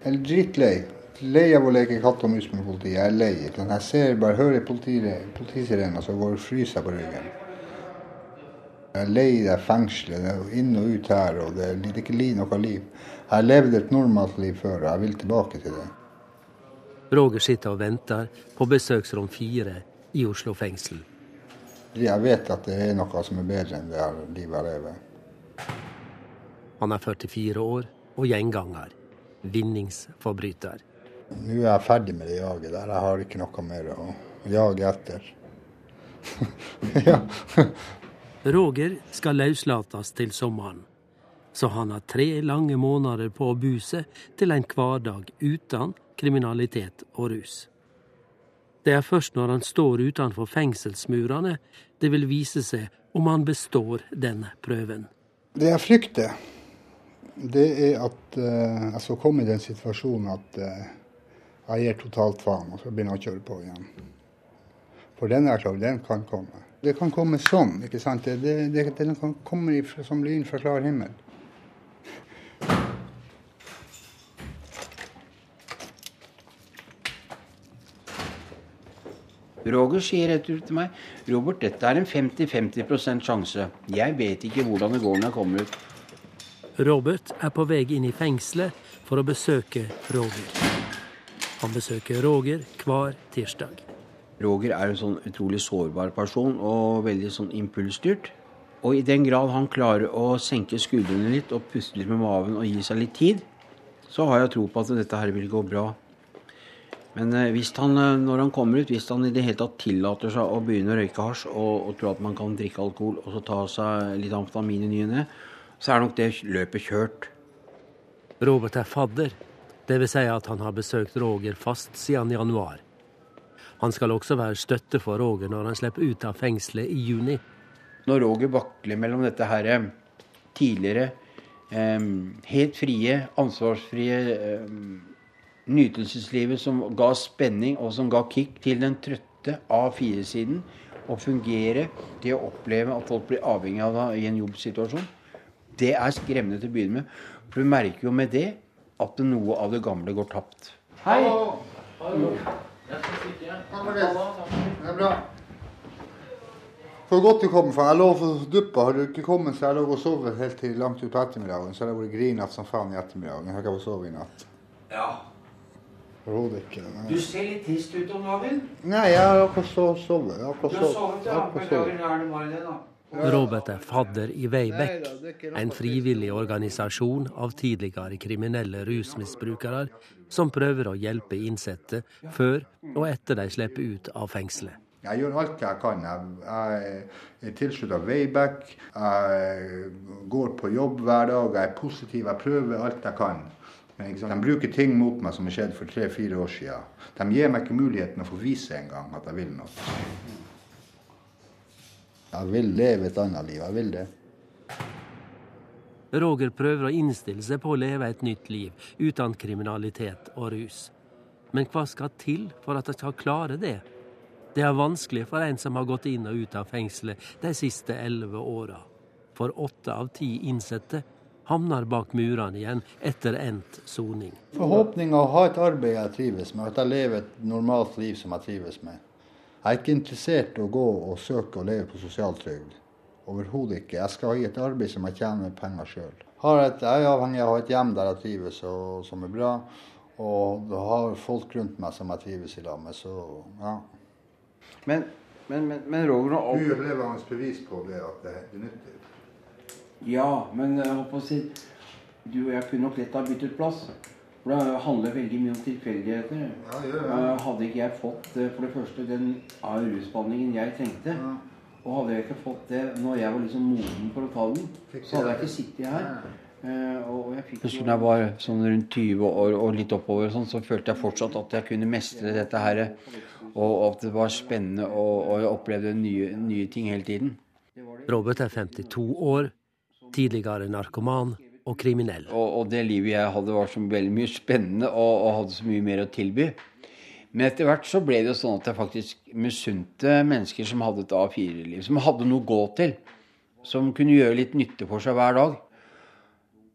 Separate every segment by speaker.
Speaker 1: Jeg er drittlei. Lei av å leke katt og mus med politiet. Jeg er lei. Jeg ser bare hører politisirena, så går fryser på ryggen. Jeg er lei det fengselet. Det er inn og ut her, og det det er ikke noe liv. Jeg har levd et normalt liv før, og jeg vil tilbake til det.
Speaker 2: Roger sitter og venter på besøksrom fire i Oslo fengsel.
Speaker 1: Jeg vet at det er noe som er bedre enn det livet jeg lever.
Speaker 2: Han er 44 år og gjenganger. Vinningsforbryter.
Speaker 1: Nå er jeg ferdig med det jaget der. Jeg har ikke noe mer å jage etter.
Speaker 2: ja. Roger skal løslates til sommeren, så han har tre lange måneder på å bu seg til en hverdag uten kriminalitet og rus. Det er først når han står utenfor fengselsmurene det vil vise seg om han består den prøven.
Speaker 1: Det jeg frykter, det er at uh, jeg skal komme i den situasjonen at uh, jeg gir totalt faen, og så begynner jeg å kjøre på igjen. For den er klar, den kan komme. Det kan komme sånn, ikke sant. Det, det, det, den kan komme som lyn fra klar himmel.
Speaker 3: Roger sier rett ut til meg Robert, dette er en 50-50% sjanse. Jeg vet ikke hvordan det går når jeg kommer ut.
Speaker 2: Robert er på vei inn i fengselet for å besøke Roger. Han besøker Roger hver tirsdag.
Speaker 3: Roger er en sånn utrolig sårbar person og veldig sånn impulsstyrt. Og i den grad han klarer å senke skuldrene litt og puste litt med maven og gi seg litt tid, så har jeg tro på at dette her vil gå bra. Men eh, hvis han, eh, når han kommer ut, hvis han i det hele tatt tillater seg å begynne å røyke hasj og, og tror at man kan drikke alkohol og så ta seg litt amfetamin i ny og ne, så er nok det løpet kjørt.
Speaker 2: Robert er fadder det vil Si at han har besøkt Roger fast siden januar. Han skal også være støtte for Roger når han slipper ut av fengselet i juni.
Speaker 3: Når Roger vakler mellom dette her eh, tidligere eh, helt frie, ansvarsfrie eh, nytelseslivet som ga spenning og som ga kick til den trøtte A4-siden, å fungere, det å oppleve at folk blir avhengig av deg i en jobbsituasjon, det er skremmende til å begynne med. For du merker jo med det at noe av det gamle går tapt.
Speaker 4: Hei! Hallo. Jeg skal stikke. Det. Det er bra.
Speaker 1: For godt du kom, for jeg lå for duppa. Har du ikke kommet, så jeg lå og sov helt til langt utpå ettermiddagen. Så har jeg vært grinete som faen i ettermiddagen. Jeg har ikke fått sove i natt.
Speaker 3: Ja.
Speaker 1: Overhodet ikke.
Speaker 3: Nei. Du ser litt trist ut om dagen.
Speaker 1: Nei, jeg har akkurat sovet.
Speaker 3: Du har sovet, ja. Beklager, er det bare det, da.
Speaker 2: Robert er fadder i Veibekk, en frivillig organisasjon av tidligere kriminelle rusmisbrukere som prøver å hjelpe innsatte før og etter de slipper ut av fengselet.
Speaker 1: Jeg gjør alt jeg kan. Jeg er tilslutta Veibekk. Jeg går på jobb hver dag. Jeg er positiv. Jeg prøver alt jeg kan. De bruker ting mot meg som har skjedd for tre-fire år siden. De gir meg ikke muligheten å få vise engang at jeg vil noe. Jeg vil leve et annet liv. Jeg vil det.
Speaker 2: Roger prøver å innstille seg på å leve et nytt liv uten kriminalitet og rus. Men hva skal til for at han skal klare det? Det er vanskelig for en som har gått inn og ut av fengselet de siste elleve åra. For åtte av ti innsatte havner bak murene igjen etter endt soning.
Speaker 1: Forhåpninga å ha et arbeid jeg trives med, at jeg lever et normalt liv som jeg trives med. Jeg er ikke interessert i å gå og søke å leve på sosialtrygd. Overhodet ikke. Jeg skal ha i et arbeid som jeg tjener penger sjøl. Jeg er avhengig av å ha et hjem der jeg trives og som er bra. Og har folk rundt meg som jeg trives i lag med. Så ja.
Speaker 3: Men, men, men, men Roger
Speaker 1: Du er levende bevis på det at det er nyttig.
Speaker 3: Ja, men jeg håper å si Du og jeg kunne nok lett ha byttet plass. For det handler veldig mye om tilfeldigheter. Ja, ja, ja. Hadde ikke jeg fått eh, for det første den rusbehandlingen jeg trengte, og hadde jeg ikke fått det når jeg var liksom moden for å ta den, så hadde jeg ikke sittet her. Uh, og jeg fikk Husker da jeg var sånn rundt 20 år og litt oppover, sånn, så følte jeg fortsatt at jeg kunne mestre dette her. Og at det var spennende, og, og jeg opplevde nye, nye ting hele tiden.
Speaker 2: Robert er 52 år, tidligere narkoman og kriminell.
Speaker 3: Og, og, det livet jeg hadde, var så veldig mye spennende og, og, hadde så mye mer å tilby. Men etter hvert så ble det jo sånn at jeg faktisk misunte mennesker som hadde et A4-liv. Som hadde noe å gå til. Som kunne gjøre litt nytte for seg hver dag.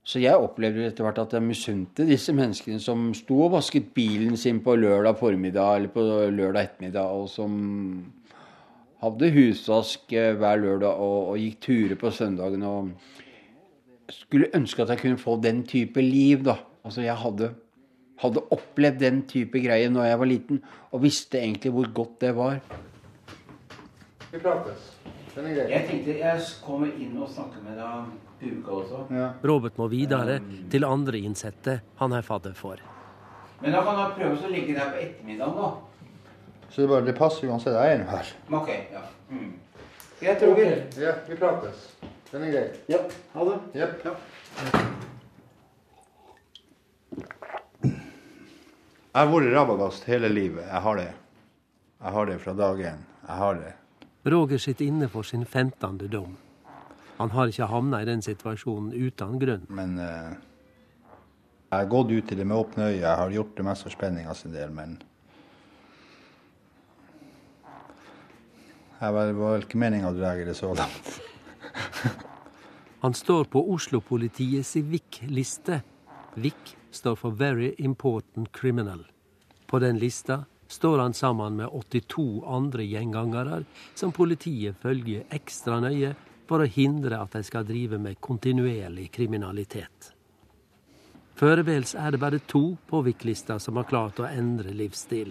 Speaker 3: Så jeg opplevde etter hvert at jeg misunte disse menneskene som sto og vasket bilen sin på lørdag formiddag eller på lørdag ettermiddag, og som hadde husvask eh, hver lørdag og, og gikk turer på søndagen. og skulle ønske at jeg kunne få den type liv, da. Altså jeg hadde, hadde opplevd den type greier når jeg var liten, og visste egentlig hvor godt det var.
Speaker 1: Vi prates.
Speaker 3: Jeg tenkte jeg kommer inn og snakker med deg uka også.
Speaker 2: Ja. Robert må videre til andre innsatte han er fadder for.
Speaker 3: Men da kan jeg prøve å ligge der på ettermiddagen, da.
Speaker 1: Så det, bare, det passer uansett. Jeg er nå her.
Speaker 3: Ok, ja. Mm. Greit, vi,
Speaker 1: Ja, vi prates. Den er grei.
Speaker 3: Ja, ha det.
Speaker 1: Yep. Ja. Jeg har vært rabagast hele livet. Jeg har det. Jeg har det fra dag én. Jeg har det.
Speaker 2: Roger sitter inne for sin 15. dom. Han har ikke havna i den situasjonen uten grunn.
Speaker 1: Men uh, jeg har gått ut i det med åpne øyne. Jeg har gjort det mest for spenninga sin del, men Det var vel ikke meninga å dra det så langt.
Speaker 2: Han står på Oslo-politiets VIK-liste. VIK står for Very Important Criminal. På den lista står han sammen med 82 andre gjengangere som politiet følger ekstra nøye for å hindre at de skal drive med kontinuerlig kriminalitet. Foreløpig er det bare to på VIK-lista som har klart å endre livsstil.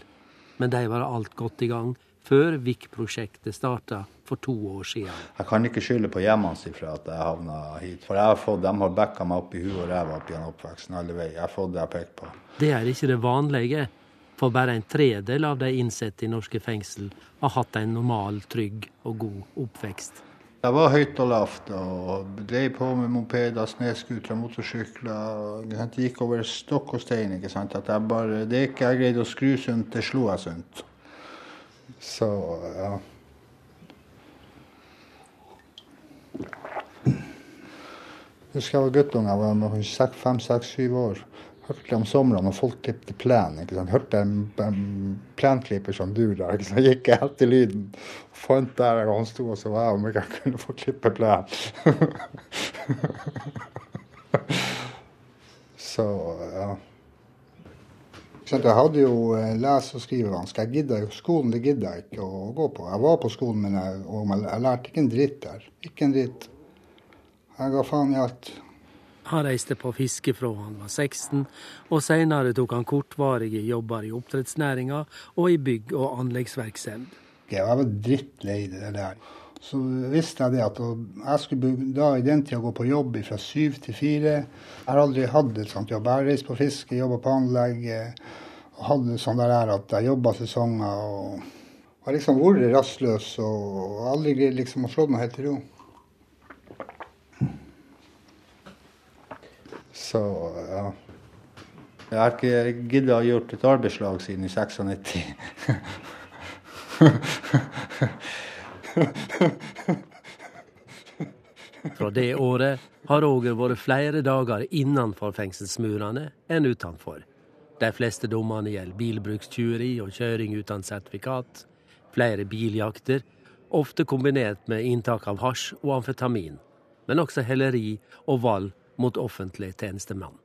Speaker 2: Men de var alt godt i gang før VIK-prosjektet starta for to år siden.
Speaker 1: Jeg kan ikke skylde på hjemmene for at jeg havna hit. For jeg har fått, de har backa meg opp i huet og ræva opp gjennom oppveksten alle veier. Jeg har fått det jeg pekte på.
Speaker 2: Det er ikke det vanlige. For bare en tredel av de innsatte i norske fengsel har hatt en normal, trygg og god oppvekst.
Speaker 1: Jeg var høyt og lavt og drev på med mopeder, snøscootere, motorsykler. Jeg gikk over stokk og stein. ikke sant? At jeg bare, Det ikke jeg greide å skru sunt, det slo jeg sunt. Så ja. Jeg husker jeg var guttunge, jeg var fem-seks-syv år hørte om somrene når folk klippet plen. ikke sant? Hørte en, en plenklipper som dura. ikke sant? Gikk jeg etter lyden og fant der og han sto og så var jeg om jeg kunne få klippe plen. så ja. Jeg hadde jo eh, lese- og skrivevansker. Jeg gidda jo skolen, det gidda jeg ikke å gå på. Jeg var på skolen, men jeg, jeg lærte ikke en dritt der. Ikke en dritt. Jeg ga faen i alt.
Speaker 2: Han reiste på fiske fra han var 16, og seinere tok han kortvarige jobber i oppdrettsnæringa og i bygg- og anleggsvirksomhet.
Speaker 1: Jeg var drittlei det der. Så visste jeg det at jeg skulle da i den tida gå på jobb fra syv til fire. Jeg har aldri hatt et sånt jobb. Jeg har reist på fiske, jobba på anlegg. og hadde sånn der at jeg jobba sesonger. og Har liksom vært rastløs og aldri greid liksom å slå meg helt til ro. Så ja. Jeg har ikke giddet å gjort et arbeidslag siden i 96.
Speaker 2: Fra det året har Roger vært flere dager innenfor fengselsmurene enn utenfor. De fleste dommene gjelder bilbrukstyveri og kjøring uten sertifikat, flere biljakter, ofte kombinert med inntak av hasj og amfetamin, men også helleri og vold mot offentlig tjenestemann.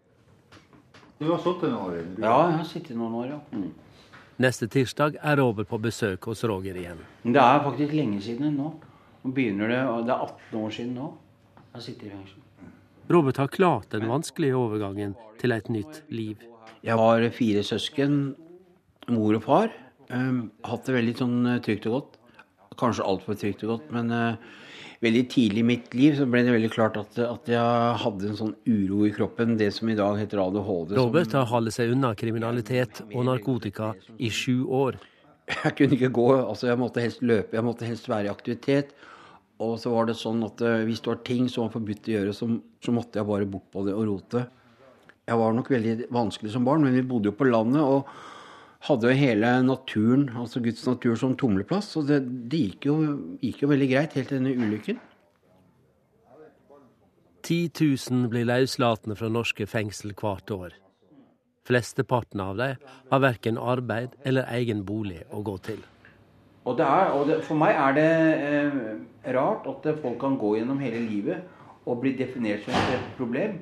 Speaker 1: Du har sittet noen år?
Speaker 3: Ja, jeg har sittet noen år, ja. Mm.
Speaker 2: Neste tirsdag er Robert på besøk hos Roger igjen.
Speaker 3: Det er faktisk lenge siden nå. Nå begynner Det det er 18 år siden nå. Jeg sitter i fengsel.
Speaker 2: Robert har klart den vanskelige overgangen til et nytt liv.
Speaker 3: Jeg har fire søsken, mor og far. Um, hatt det veldig sånn eh, trygt og godt. Kanskje altfor trygt og godt, men uh, veldig tidlig i mitt liv så ble det veldig klart at, at, jeg hadde en sånn uro i kroppen, det som i dag heter ADHD.
Speaker 2: Robert har holdt seg unna kriminalitet og narkotika i sju år.
Speaker 3: Jeg kunne ikke gå, altså jeg måtte helst løpe, jeg måtte helst være i aktivitet. Og så var det sånn at eh, hvis det var ting som var forbudt å gjøre, så, så måtte jeg bare bort på det og rote. Jeg var nok veldig vanskelig som barn, men vi bodde jo på landet. og hadde jo hele naturen, altså Guds natur, som tumleplass. Og det, det gikk, jo, gikk, jo, veldig greit helt til denne ulykken.
Speaker 2: 10 000 blir løslatne fra norske fengsel hvert år. Flesteparten av dem har verken arbeid eller egen bolig å gå til.
Speaker 3: Og, det er, og det, For meg er det eh, rart at folk kan gå gjennom hele livet og bli definert som et problem.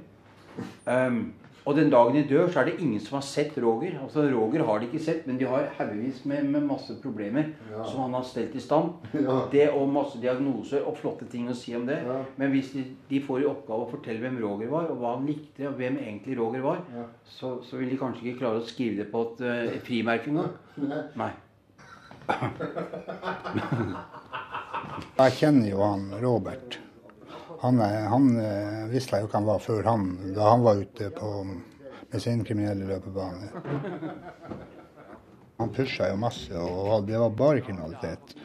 Speaker 3: Um, og den dagen de dør, så er det ingen som har sett Roger. Altså Roger har de ikke sett, men de har haugevis med, med, masse problemer ja. som han har stelt i stand. Ja. Det Og masse diagnoser og flotte ting å si om det. Ja. Men hvis de, de, får i oppgave å fortelle hvem Roger var, og hva han likte, og hvem egentlig Roger var, så, så, vil de kanskje ikke klare å skrive det på et, uh, et frimerke engang. Nei.
Speaker 1: Jeg kjenner jo han Robert. Han, han eh, visste jeg jo ikke han var før han, da han var ute på, med sin kriminelle løpebane. Han pusha jo masse, og det var bare kriminalitet.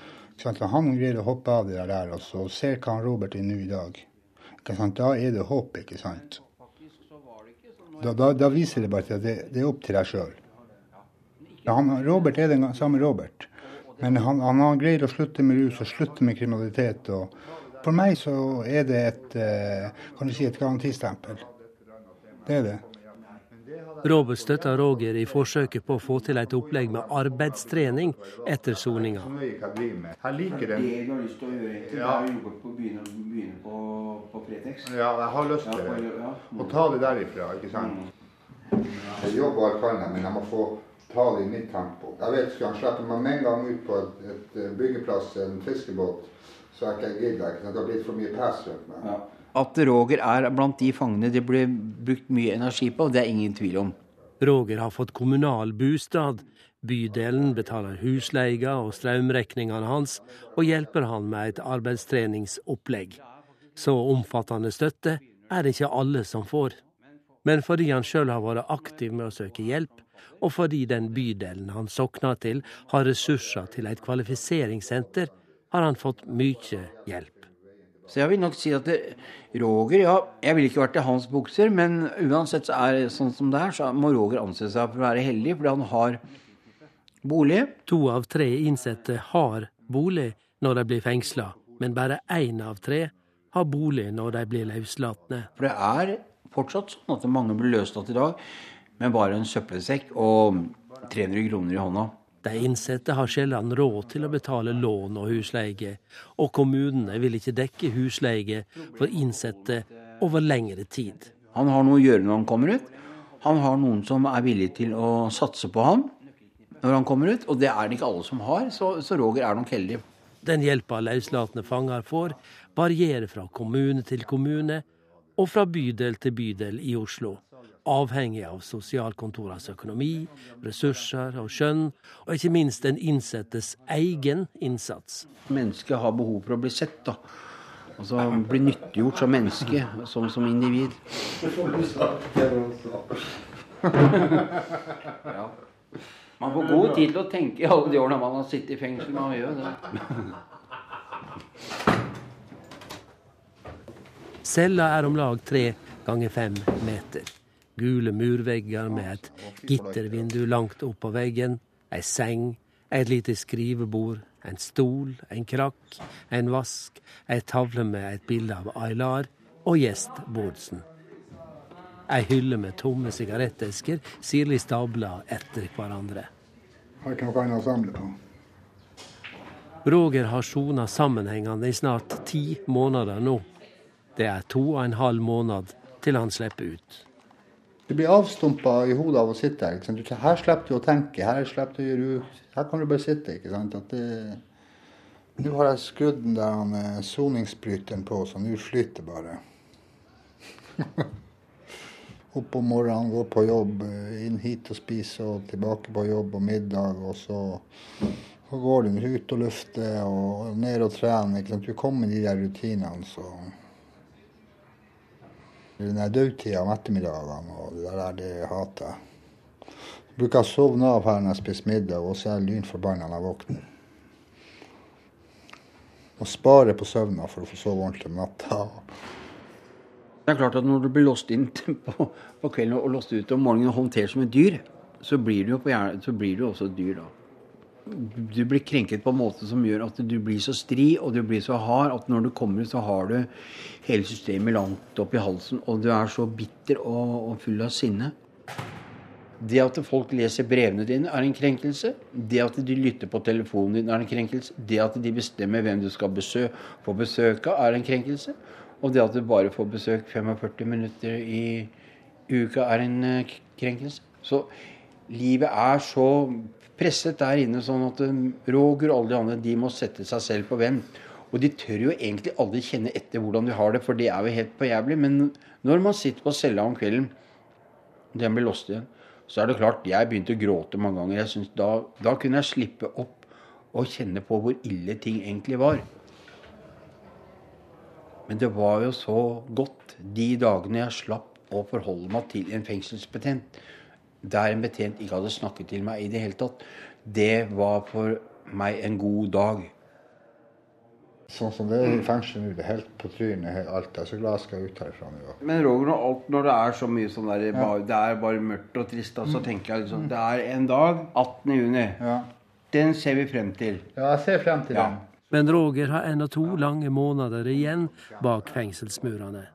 Speaker 1: Han greier å hoppe av det der, og så ser hva han Robert er nå i dag. Da er det håp, ikke sant. Da, da, da viser det bare at det, det er opp til deg sjøl. Robert er den samme Robert. Men han, han har greid å slutte med rus og slutte med kriminalitet. og For meg så er det et, eh, kan du si, et garantistempel. Det er det.
Speaker 2: Robert støtter Roger i forsøket på å få til et opplegg med arbeidstrening etter soninga.
Speaker 1: Jeg liker det. Det du har lyst til å gjøre, ja. er å begynne, på, på Fretex. Ja, jeg har lyst til det. Å ta det derifra, ikke sant. Mm. Jeg jobber alt kan men jeg må få ta det i mitt tempo. Jeg vet, ikke, han slipper meg med en gang ut på et, et byggeplass, en fiskebåt, så er ikke jeg gidder. Det har blitt for mye press rundt meg. Ja.
Speaker 3: At Roger er blant de fangene det blir brukt mye energi på, det er ingen tvil om.
Speaker 2: Roger har fått kommunal bostad. Bydelen betaler husleia og strømregningene hans, og hjelper han med et arbeidstreningsopplegg. Så omfattende støtte er det ikke alle som får. Men fordi han sjøl har vært aktiv med å søke hjelp, og fordi den bydelen han sokner til har ressurser til et kvalifiseringssenter, har han fått mye hjelp.
Speaker 3: Så jeg vil nok si at det, Roger ja, Jeg vil ikke vært i hans bukser, men uansett så er det sånn som det er, så må Roger anse seg for å være heldig, fordi han har bolig.
Speaker 2: To av tre innsatte har bolig når de blir fengsla, men bare én av tre har bolig når de blir løslatne.
Speaker 3: For det er fortsatt sånn at mange blir løslatt i dag med bare en søppelsekk og 300 kroner i hånda.
Speaker 2: De innsatte har sjelden råd til å betale lån og husleie, og kommunene vil ikke dekke husleie for innsatte over lengre tid.
Speaker 3: Han har noe å gjøre når han kommer ut. Han har noen som er villig til å satse på ham når han kommer ut, og det er det ikke alle som har, så, så Roger er nok heldig.
Speaker 2: Den hjelpa løslatne fanger får, varierer fra kommune til kommune og fra bydel til bydel i Oslo avhengig av sosialkontorenes økonomi, ressurser og skjønn, og ikke minst den innsettes egen innsats.
Speaker 3: Mennesket har behov for å bli sett. da. Altså bli nyttiggjort som menneske, som, som individ. ja. Man får god tid til å tenke i alle de årene man har sittet i fengsel. Man gjør det.
Speaker 2: Cella er om lag tre ganger fem meter. Gule murvegger med et gittervindu langt opp på veggen, ei seng, et lite skrivebord, en stol, en krakk, en vask, ei tavle med et bilde av Aylar og gjest Bårdsen. Ei hylle med tomme sigarettesker sirlig stabla etter hverandre.
Speaker 1: Har ikke noe annet å samle på.
Speaker 2: Roger har sona sammenhengende i snart ti måneder nå. Det er to og en halv måned til han slipper ut.
Speaker 1: Du blir avstumpa i hodet av å sitte her. Her slipper du å tenke. Her slipper du å gjøre Her kan du bare sitte. ikke sant? Det... Nå har jeg skrudd den der eh, soningsbryteren på, så nå flyter bare. Opp om morgenen, gå på jobb, eh, inn hit og spise, og tilbake på jobb og middag. Og så, så går du ut og lufter og ned og trener. Ikke sant? Du kommer i de der rutinene, så den der dødtida om ettermiddagene og det der, det hater jeg. Bruker å sovne av her når jeg spiser middag, og så er jeg lynforbanna når jeg våkner. Må spare på søvna for å få sove ordentlig om natta.
Speaker 3: Det er klart at når du blir låst inn på, på kvelden og låst ut om morgenen og håndtert som et dyr, så blir du jo også et dyr da du blir krenket på en måte som gjør at du blir så stri og du blir så hard at når du kommer så har du hele systemet langt opp i halsen, og du er så bitter og, og full av sinne. Det at folk leser brevene dine, er en krenkelse. Det at de lytter på telefonen din, er en krenkelse. Det at de bestemmer hvem du skal besøke, få besøk av, er en krenkelse. Og det at du bare får besøk 45 minutter i, uka er en uh, krenkelse. Så livet er så presset der inne sånn at um, Roger og alle de andre de må sette seg selv på hvem. Og de tør jo egentlig aldri kjenne etter hvordan de har det, for det er jo helt på jævlig. Men når man sitter på cella om kvelden, den blir låst igjen, så er det klart Jeg begynte å gråte mange ganger. Jeg da, da kunne jeg slippe opp og kjenne på hvor ille ting egentlig var. Men det var jo så godt de dagene jeg slapp å forholde meg til en fengselsbetjent der en betjent ikke hadde snakket til meg i det hele tatt. Det var for meg en god dag.
Speaker 1: Sånn som det er i fengselet nå, det er helt på trynet alt. Jeg er så glad jeg skal ut herfra nå.
Speaker 3: Men Roger, når, alt, når det er så mye sånn der, ja. det er bare mørkt og trist, da, så mm. tenker jeg liksom Det er en dag, 18. juni. Ja. Den ser vi frem til.
Speaker 1: Ja, jeg ser frem til ja. den.
Speaker 2: Men Roger har ennå to lange måneder igjen bak fengselsmurene.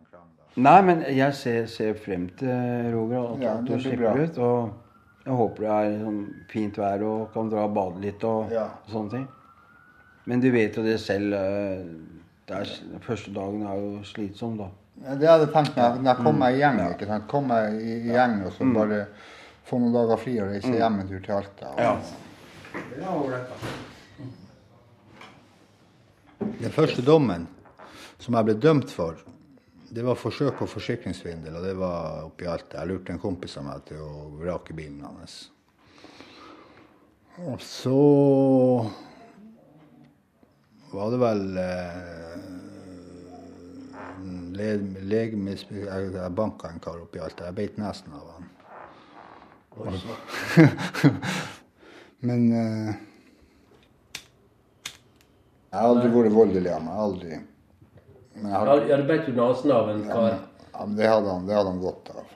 Speaker 3: Nei, men jeg ser, ser frem til Roger, at ja, du slipper ut. Og jeg håper det er sånn fint vær og kan dra og bade litt og, ja. og sånne ting. Men du vet jo det selv. Eh, det er, første dagen er jo slitsom, da.
Speaker 1: Ja, det hadde jeg tenkt meg. Når jeg kom meg i gjeng, mm. ikke sant? kom jeg i, gjeng og så mm. bare få noen dager fri og reise mm. hjem en tur til Alta. Og, ja. Det var ålreit, Den første dommen som jeg ble dømt for, det var forsøk på forsikringssvindel, og det var oppi alt. Jeg lurte en kompis av meg til å vrake bilen hans. Og så var det vel eh, legemisbruk Jeg, jeg banka en kar oppi alt. Jeg beit nesen av han. Men eh, Jeg har aldri vært voldelig av meg. Aldri.
Speaker 2: Har, ja, du beit jo nesen av en kar.
Speaker 1: Ja, men det hadde, han, det hadde han godt av.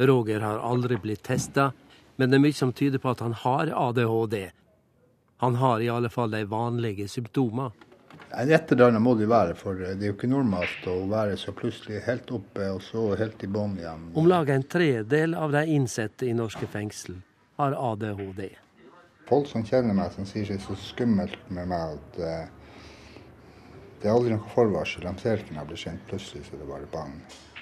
Speaker 2: Roger har aldri blitt testa, men det er mye som tyder på at han har ADHD. Han har i alle fall de vanlige symptomene.
Speaker 1: Et eller annet må det være, for det er jo ikke normalt å være så plutselig helt oppe og så helt i bånn igjen.
Speaker 2: Om lag en tredel av de innsatte i norske fengsel har ADHD.
Speaker 1: Folk som kjenner meg, som sier det er så skummelt med meg at uh, det er aldri noe forvarsel. De ser ikke når jeg blir kjent. Plutselig så det bare bang.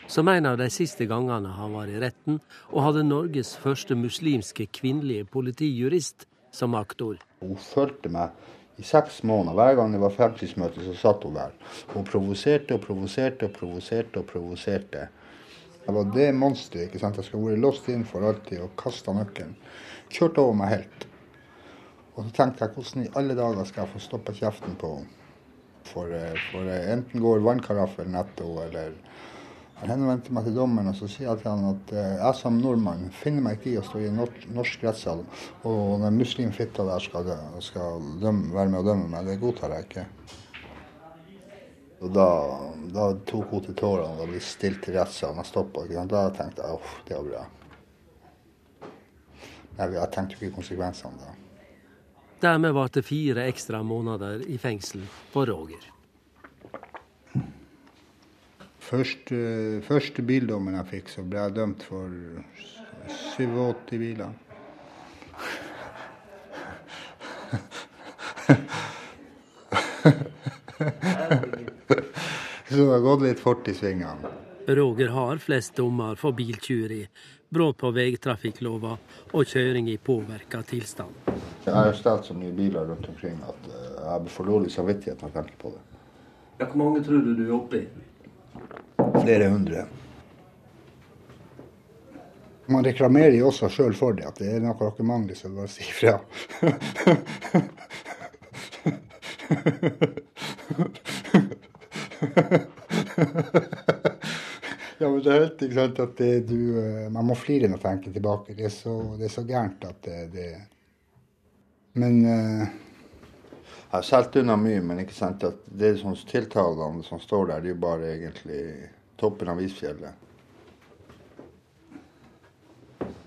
Speaker 2: Som en av de siste gangene han var i retten og hadde Norges første muslimske kvinnelige politijurist som aktor.
Speaker 1: Hun fulgte meg i seks måneder. Hver gang det var fremtidsmøte, så satt hun der. Hun provoserte og provoserte og provoserte og provoserte. Jeg var det monsteret. ikke sant? Jeg skulle vært låst inn for alltid og kasta nøkkelen. Kjørte over meg helt. Og så tenkte jeg hvordan i alle dager skal jeg få stoppa kjeften på henne. For, eh, for eh, enten går vannkaraffel netto eller jeg henvendte meg til dommeren og så sier jeg til han at eh, jeg som nordmann finner meg ikke i å stå i en norsk rettssal, og den muslimfitta der skal, skal dømme, være med å dømme meg. Det godtar jeg ikke. Og da, da tok hun til tårene og ble stilt til rettssalen og stoppa. Da tenkte jeg uff, det var bra. Jeg, jeg tenkte ikke konsekvensene da.
Speaker 2: Dermed var det fire ekstra måneder i fengsel for Roger.
Speaker 1: Første, første bildommen jeg fikk, så ble jeg dømt for 87 biler. så det har gått litt fort i svingene.
Speaker 2: Roger har flest dommer for biltyveri, brudd på veitrafikklova og kjøring i påvirka tilstand.
Speaker 1: Jeg har stelt så mye biler rundt omkring at eh, jeg får dårlig samvittighet når jeg tenker på det.
Speaker 2: Ja, hvor mange tror du du er oppe i?
Speaker 1: Flere hundre. Man reklamerer jo også sjøl for det, at det er noe dere mangler, så bare si ifra. ja, men det er helt ikke sant at det, du eh, Man må flire når man tenker tilbake. Det er så, det er så gærent at det, det men uh, Jeg har solgt unna mye, men ikke sant at det som tiltalene som står der, det er jo bare egentlig toppen av isfjellet.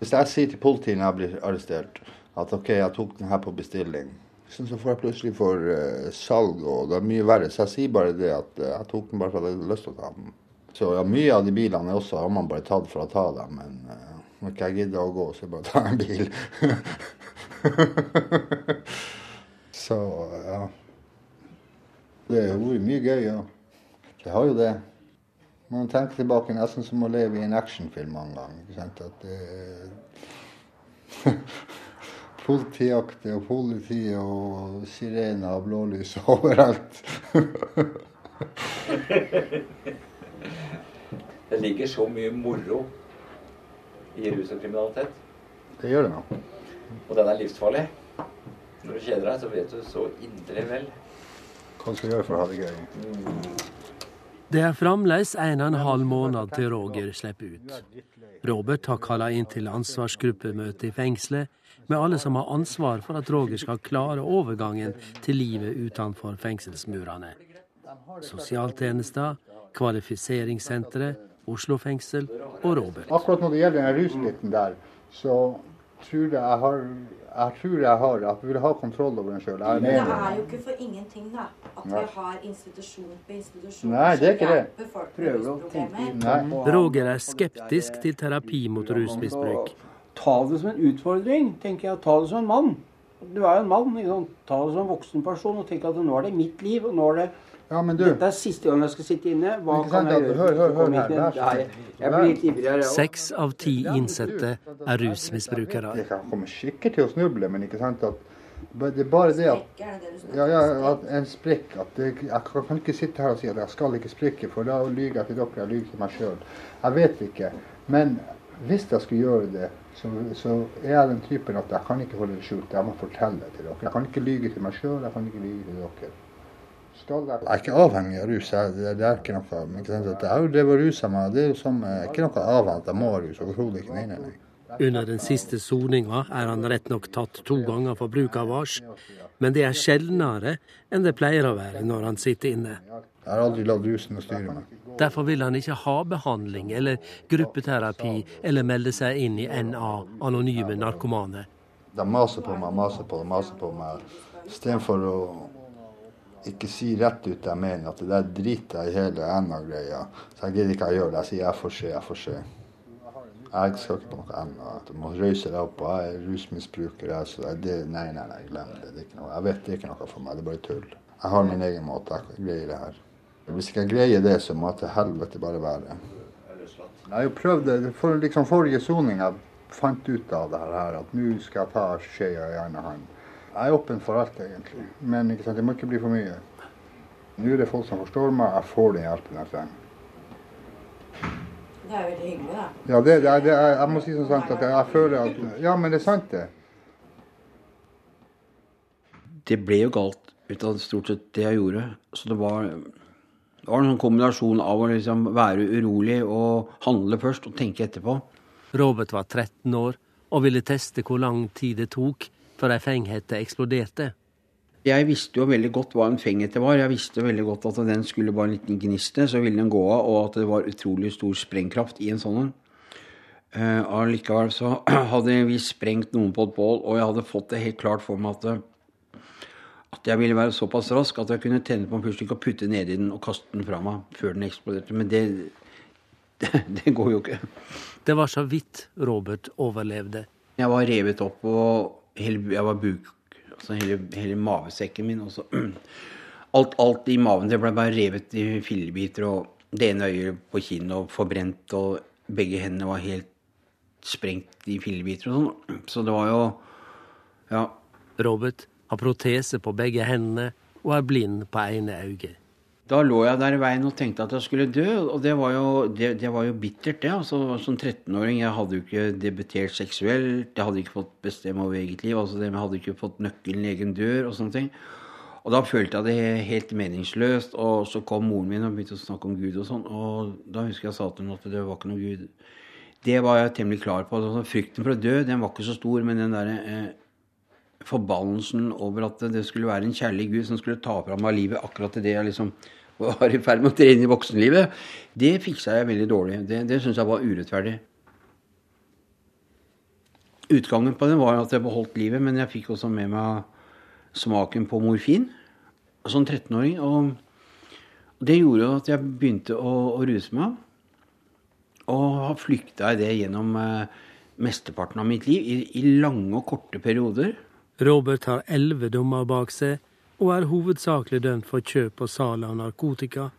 Speaker 1: Hvis jeg sier til politiet når jeg blir arrestert at OK, jeg tok den her på bestilling, så får jeg plutselig for uh, salg, og det er mye verre. Så jeg sier bare det at uh, jeg tok den bare fordi jeg hadde lyst til å ta den. Så ja, mye av de bilene også har man bare tatt for å ta dem, men uh, når ikke jeg gidder å gå, så bare ta en bil. så ja. Det har vært mye gøy, ja. Det har jo det. Man tenker tilbake nesten som å leve i en actionfilm mange ganger. ikke sant? At det er politijakt og politi og sirener og blålys overalt.
Speaker 5: det ligger så mye moro i rus og kriminalitet.
Speaker 1: Det gjør det nå.
Speaker 5: Og den er livsfarlig. Når du kjeder deg, så vet du så inderlig vel.
Speaker 1: Hva skal du gjøre for å ha det gøy?
Speaker 2: Det er fremdeles en og en halv måned til Roger slipper ut. Robert har kalla inn til ansvarsgruppemøte i fengselet med alle som har ansvar for at Roger skal klare overgangen til livet utenfor fengselsmurene. Sosialtjenester, Kvalifiseringssenteret, Oslo fengsel og Robert.
Speaker 1: Akkurat når det gjelder den rusbiten der, så tror jeg jeg har jeg tror jeg har jeg vil ha kontroll over den sjøl.
Speaker 6: Men det er jo ikke for ingenting da, at vi har institusjon på institusjon
Speaker 1: Nei, det er ikke det.
Speaker 6: Prøver å tenke
Speaker 2: Roger er skeptisk til terapi mot rusmisbruk.
Speaker 3: Ta det som en utfordring, tenker jeg. Ta det som en mann. Du er jo en mann. Ikke sant? Ta det som en voksen person og tenk at nå er det mitt liv. og nå er det
Speaker 1: ja, men du,
Speaker 3: Dette er siste gang jeg skal sitte inne. Hva kan jeg gjøre? Hør, hør, hør, her, Nei, jeg blir litt ivrigere.
Speaker 2: Seks av ti innsatte er rusmisbrukere.
Speaker 1: Jeg kommer sikkert til å snuble, men ikke sant at det er bare det at, ja, ja, at en sprekk at det, Jeg kan ikke sitte her og si at jeg skal ikke sprekke, for da lyver jeg til dere. Jeg lyver til meg sjøl. Jeg vet ikke. Men hvis jeg skulle gjøre det, så, så, er jeg den typen at jeg kan ikke holde det skjult. Jeg må fortelle det til dere. Jeg kan ikke lyge til meg sjøl, jeg kan ikke lyge til dere. Jeg er ikke avhengig av rus. Det, det er ikke noe, ikke sant? Det er jo det å ruse meg, det er jo som, eh, ikke noe avhengig at jeg må ha rus. Overhodet ikke. Nei, nei, nei.
Speaker 2: Under den siste soninga er han rett nok tatt to ganger for bruk av vars, men det er sjeldnere enn det pleier å være når han sitter inne.
Speaker 1: Jeg har aldri latt rusen styre meg.
Speaker 2: Derfor vil han ikke ha behandling eller gruppeterapi eller melde seg inn i NA, anonyme narkomane.
Speaker 1: De maser på meg, maser på meg, maser på meg. Istedenfor å ikke si rett ut jeg mener, at det der driter jeg i hele NA-greia. Så jeg gidder ikke å gjøre det. Jeg sier jeg får se, jeg får se. Jeg skal ikke på noe NA. Du må røyse deg opp. Jeg er rusmisbruker. Jeg, så det, nei, nei, nei, glem det. det. Jeg vet det er ikke noe for meg. Det er bare tull. Jeg har min egen måte. Jeg greier det her. Hvis ikke jeg greier det, så må jeg til helvete bare være. Jeg har jo prøvd det. For, liksom forrige soning jeg fant ut av det her, at nå skal jeg ta skjea i ene hånd. Jeg er åpen for alt, egentlig. Men ikke sant, det må ikke bli for mye. Nå er det folk som forstår meg, jeg får den hjelpen jeg trenger.
Speaker 6: Det er veldig hyggelig, da.
Speaker 1: Ja, det, det, det, jeg må si sånn sant at jeg, jeg føler at Ja, men det er sant, det.
Speaker 3: Det ble jo galt ut av stort sett det jeg gjorde. Så det var, det var en sånn kombinasjon av å liksom være urolig og handle først og tenke etterpå.
Speaker 2: Robert var 13 år og ville teste hvor lang tid det tok før ei fenghette eksploderte.
Speaker 3: Jeg visste jo veldig godt hva en fenghette var. Jeg visste veldig godt at den skulle bare en liten gniste, så ville den gå av, og at det var utrolig stor sprengkraft i en sånn en. Uh, allikevel så hadde vi sprengt noen på et bål, og jeg hadde fått det helt klart for meg at, at jeg ville være såpass rask at jeg kunne tenne på en fyrstikk og putte nedi den og kaste den fra meg før den eksploderte. Men det, det, det går jo ikke.
Speaker 2: Det var så vidt Robert overlevde.
Speaker 3: Jeg var revet opp og hele, jeg var buk, altså hele, hele mavesekken min. Også. Alt, alt i maven det ble bare revet i fillebiter. Og det ene øyet på kinnet og forbrent, og begge hendene var helt sprengt i fillebiter og sånn. Så det var jo Ja.
Speaker 2: Robert har protese på begge hendene og er blind på ene øyet.
Speaker 3: Da lå jeg der i veien og tenkte at jeg skulle dø, og det var jo, det, det var jo bittert, det. altså Som 13-åring jeg hadde jo ikke debutert seksuelt, jeg hadde ikke fått bestemme over eget liv. altså Jeg hadde ikke fått nøkkelen i egen dør og sånne ting. Og da følte jeg det helt meningsløst. Og så kom moren min og begynte å snakke om Gud og sånn. Og da husker jeg sa til henne at det var ikke noe Gud. Det var jeg temmelig klar på. Altså, frykten for å dø den var ikke så stor, men den derre eh, forbannelsen over at det skulle være en kjærlig Gud som skulle ta fra meg livet akkurat til det jeg liksom var i ferd med å tre inn i voksenlivet, det fiksa jeg veldig dårlig. Det, det syns jeg var urettferdig. Utgangen på det var at jeg beholdt livet, men jeg fikk også med meg smaken på morfin som 13-åring. Og det gjorde at jeg begynte å, å ruse meg. Og har flykta i det gjennom eh, mesteparten av mitt liv, i, i lange og korte perioder.
Speaker 2: Robert har elleve dommer bak seg og er hovedsakelig dømt for kjøp og salg av narkotika,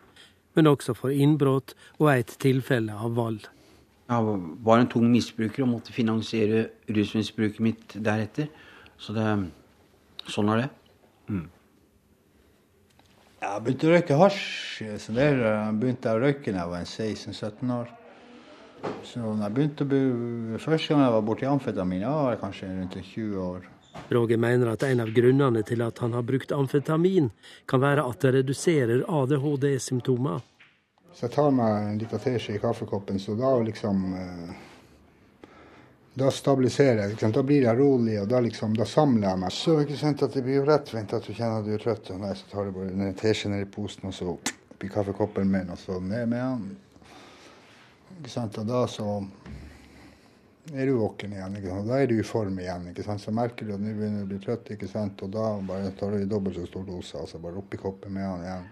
Speaker 2: men også for innbrudd og et tilfelle av vold.
Speaker 3: Jeg var en tung misbruker og måtte finansiere rusmisbruket mitt deretter. Så det, sånn er det. Mm.
Speaker 1: Jeg begynte å røyke hasj. så der begynte jeg å røyke da jeg var 16-17 år. Så når jeg begynte å bli, Første gang jeg var borti amfetamin, jeg var kanskje rundt 20 år.
Speaker 2: Roger mener at en av grunnene til at han har brukt amfetamin, kan være at det reduserer ADHD-symptomer.
Speaker 1: Så jeg tar meg en liten teskje i kaffekoppen, så da liksom eh, Da stabiliserer jeg. Da blir jeg rolig, og da liksom, da samler jeg meg. Så ikke sant at det blir jo lettvint at du kjenner at du er trøtt. Og nei, så tar du bare en teskje ned i posen, og så oppi kaffekoppen min, og så ned med den. Ikke sant? Og da så er du våken igjen. ikke sant? Da er du i form igjen. ikke sant? Så merker du at du begynner å bli trøtt, ikke sant? og da bare tar du i dobbelt så stor dose. altså Bare oppi koppen med han igjen.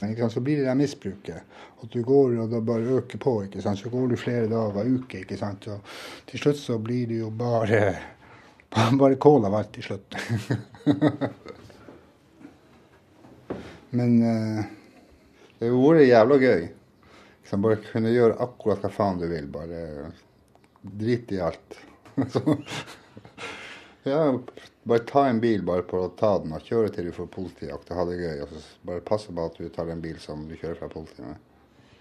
Speaker 1: Men ikke sant? så blir det det misbruket. At du går og da bare øker på. ikke sant? Så går du flere dager, uker. ikke sant? Og til slutt så blir det jo bare bare kål av alt til slutt. Men uh, det har vært jævla gøy. Bare kunne gjøre akkurat hva faen du vil. Bare drit i alt. ja, bare ta en bil bare for å ta den og kjøre til du får politijakt og ha det gøy. Og så bare passe på at du tar en bil som du kjører fra politiet med.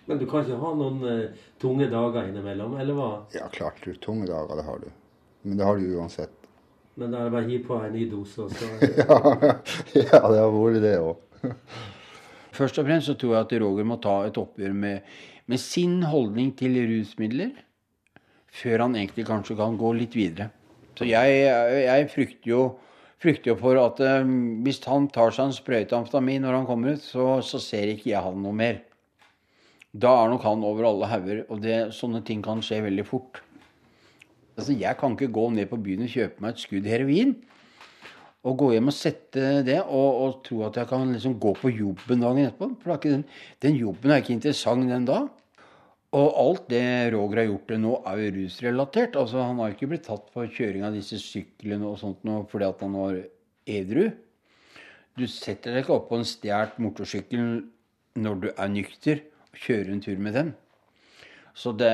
Speaker 2: Men du kan ikke ha noen uh, tunge dager innimellom, eller hva?
Speaker 1: Ja, klart. Du, tunge dager, det har du. Men det har du uansett.
Speaker 2: Men da er det bare å gi på en ny dose, og så
Speaker 1: ja, ja, det har vært det òg.
Speaker 3: Først og fremst så tror jeg at Roger må ta et oppgjør med, med sin holdning til rusmidler før han egentlig kanskje kan gå litt videre. Så jeg, jeg frykter, jo, frykter, jo, for at um, hvis han tar seg en sprøyte amfetamin når han kommer ut, så, så, ser ikke jeg han noe mer. Da er nok han over alle hauger, og det, sånne ting kan skje veldig fort. Altså, Jeg kan ikke gå ned på byen og kjøpe meg et skudd heroin og gå hjem og sette det og, og tro at jeg kan liksom gå på jobben dagen etterpå. For den, den jobben er ikke interessant den da. Og alt det Roger har gjort nå, er jo rusrelatert. Altså, han har ikke blitt tatt for kjøring av disse syklene og sånt nå fordi at han var edru. Du setter deg ikke opp på en stjålet motorsykkel når du er nykter, og kjører en tur med den. Så det,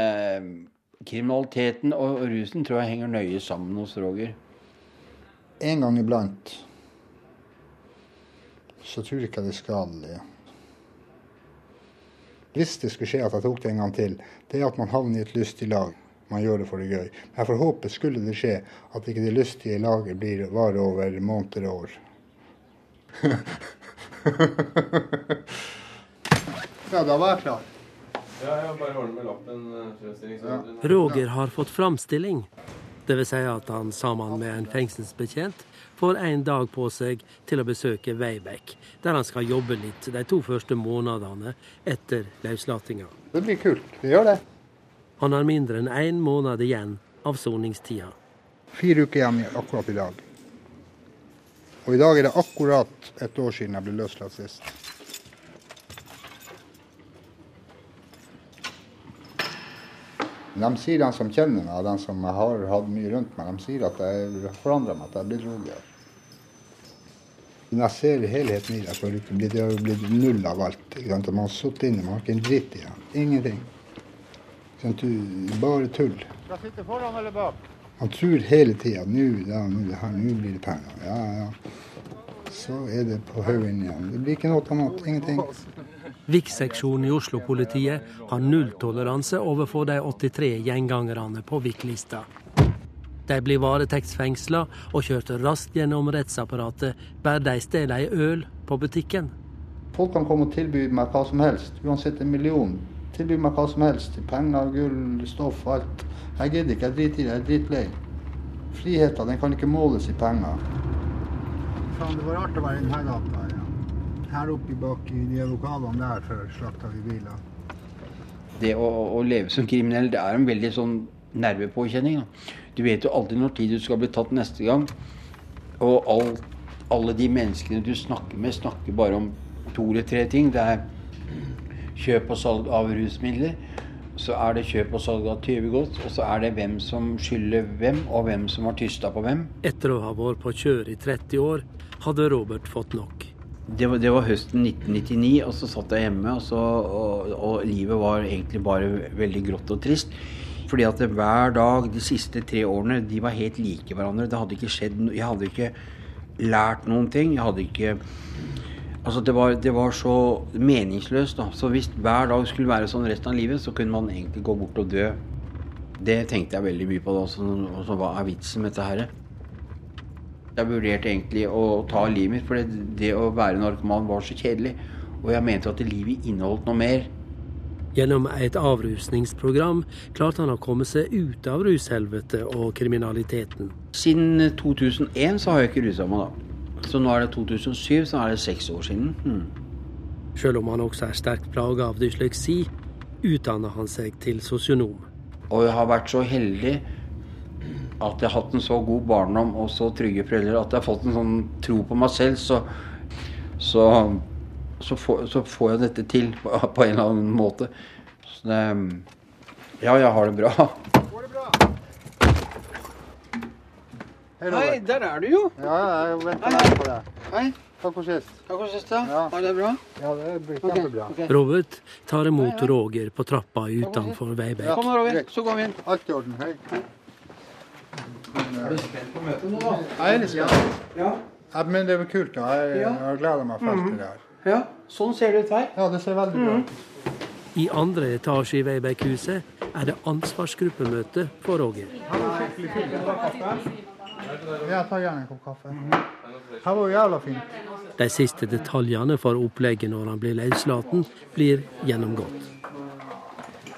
Speaker 3: kriminaliteten og rusen tror jeg henger nøye sammen hos Roger.
Speaker 1: En gang iblant så tror jeg ikke det er skadelig. Hvis det skulle skje at jeg tok det en gang til, det er at man havner i et lystig lag. Man gjør det for det gøy. Men jeg får håpe, skulle det skje, at ikke det lystige laget blir varer over måneder og år. ja, da var jeg klar.
Speaker 4: Ja, jeg bare ordner med lappen. Eh, ja.
Speaker 2: Roger har fått framstilling. Det vil si at han sammen med en fengselsbetjent får en dag på seg til å besøke Veibekk, der han skal jobbe litt de to første månedene etter løslatinga.
Speaker 1: Det blir kult. Vi gjør det.
Speaker 2: Han har mindre enn én en måned igjen av soningstida.
Speaker 1: Fire uker igjen akkurat i dag. Og i dag er det akkurat et år siden jeg ble løslatt sist. De sier, de som kjenner meg, de som har hatt mye rundt meg, de sier at jeg har forandra meg, at jeg er blitt roligere. Men jeg ser helheten i det. For det har blitt null av alt. Ikke sant? Man har sittet inne, man har ikke en dritt igjen. Ingenting. Bare tull.
Speaker 7: Skal jeg sitte foran eller bak?
Speaker 1: Man tror hele tida nå, ja, nå blir det penger. Ja, ja. Så er det på haugen igjen. Det blir ikke noe annet. Ingenting.
Speaker 2: VIK-seksjonen i Oslo-politiet har nulltoleranse overfor de 83 gjengangerne på VIK-lista. De blir varetektsfengsla og kjørt raskt gjennom rettsapparatet bare de stjeler ei øl på butikken.
Speaker 1: Folk kan komme og tilby meg hva som helst, uansett en million. Tilby meg hva som helst. Penger, gull, stoff, alt. Jeg gidder ikke, jeg driter i det, jeg er dritlei. Friheten den kan ikke måles i penger. Faen, det var rart å være i denne gata. Ja. Her oppe bak i de lokalene der før slakta vi biler.
Speaker 3: Det å, å, leve som kriminell, det er en veldig sånn nervepåkjenning. Da. Du vet jo aldri når tid du skal bli tatt neste gang. Og all, alle de menneskene du snakker med, snakker bare om to eller tre ting. Det er kjøp og salg av rusmidler. Så er det kjøp og salg av tyvegods, og så er det hvem som skylder hvem, og hvem som har tysta på hvem.
Speaker 2: Etter å ha vært på kjør i 30 år hadde Robert fått nok.
Speaker 3: Det var, det var, høsten 1999, og så satt jeg hjemme, og, så, og, og, livet var egentlig bare veldig grått og trist. Fordi at hver dag de siste tre årene, de var helt like hverandre. Det hadde ikke skjedd Jeg hadde ikke lært noen ting. Jeg hadde ikke Altså, det var, det var så meningsløst, da. Så hvis hver dag skulle være sånn resten av livet, så kunne man egentlig gå bort og dø. Det tenkte jeg veldig mye på da. Og så hva er vitsen med dette her? Jeg vurderte egentlig å ta livet mitt, for det, det å være narkoman var så kjedelig. Og jeg mente at livet inneholdt noe mer.
Speaker 2: Gjennom et avrusningsprogram klarte han å komme seg ut av rushelvetet og kriminaliteten.
Speaker 3: Siden 2001 så har jeg ikke rusa meg, da. Så nå er det 2007, så er det seks år siden. Hmm.
Speaker 2: Selv om han også er sterkt plaga av dysleksi, utdanner han seg til sosionom.
Speaker 3: Og jeg har vært så heldig at jeg har hatt en så god barndom og så trygge foreldre at jeg har fått en sånn tro på meg selv, så, så, så, får, så får, jeg dette til på, en eller annen måte. Så det Ja, jeg har det bra. Går det bra?
Speaker 7: Hei, Hei, der er du jo.
Speaker 1: Ja, jeg venter på deg.
Speaker 7: Hei.
Speaker 1: Takk for sist.
Speaker 7: Takk for sist, ja. ja. Er det bra?
Speaker 1: Ja, det blir kjempebra.
Speaker 2: Okay, okay. Robert tar imot Roger på trappa utenfor Veibekk.
Speaker 7: Ja. Kom Roger. Så går vi inn.
Speaker 1: Alt i orden. Hei.
Speaker 7: Er du spent på møtet nå, da?
Speaker 1: Jeg er litt spent. Ja. ja. Men det var kult. da. Jeg, jeg gleder meg fælt til det her.
Speaker 7: Ja, Sånn ser det ut her.
Speaker 1: Ja, det ser veldig bra ut.
Speaker 2: I andre etasje i Veibekkhuset er det ansvarsgruppemøte for Roger.
Speaker 1: Jeg tar gjerne en kopp kaffe. Her var jo jævla fint.
Speaker 2: De siste detaljene for opplegget når han blir løslatt, blir gjennomgått.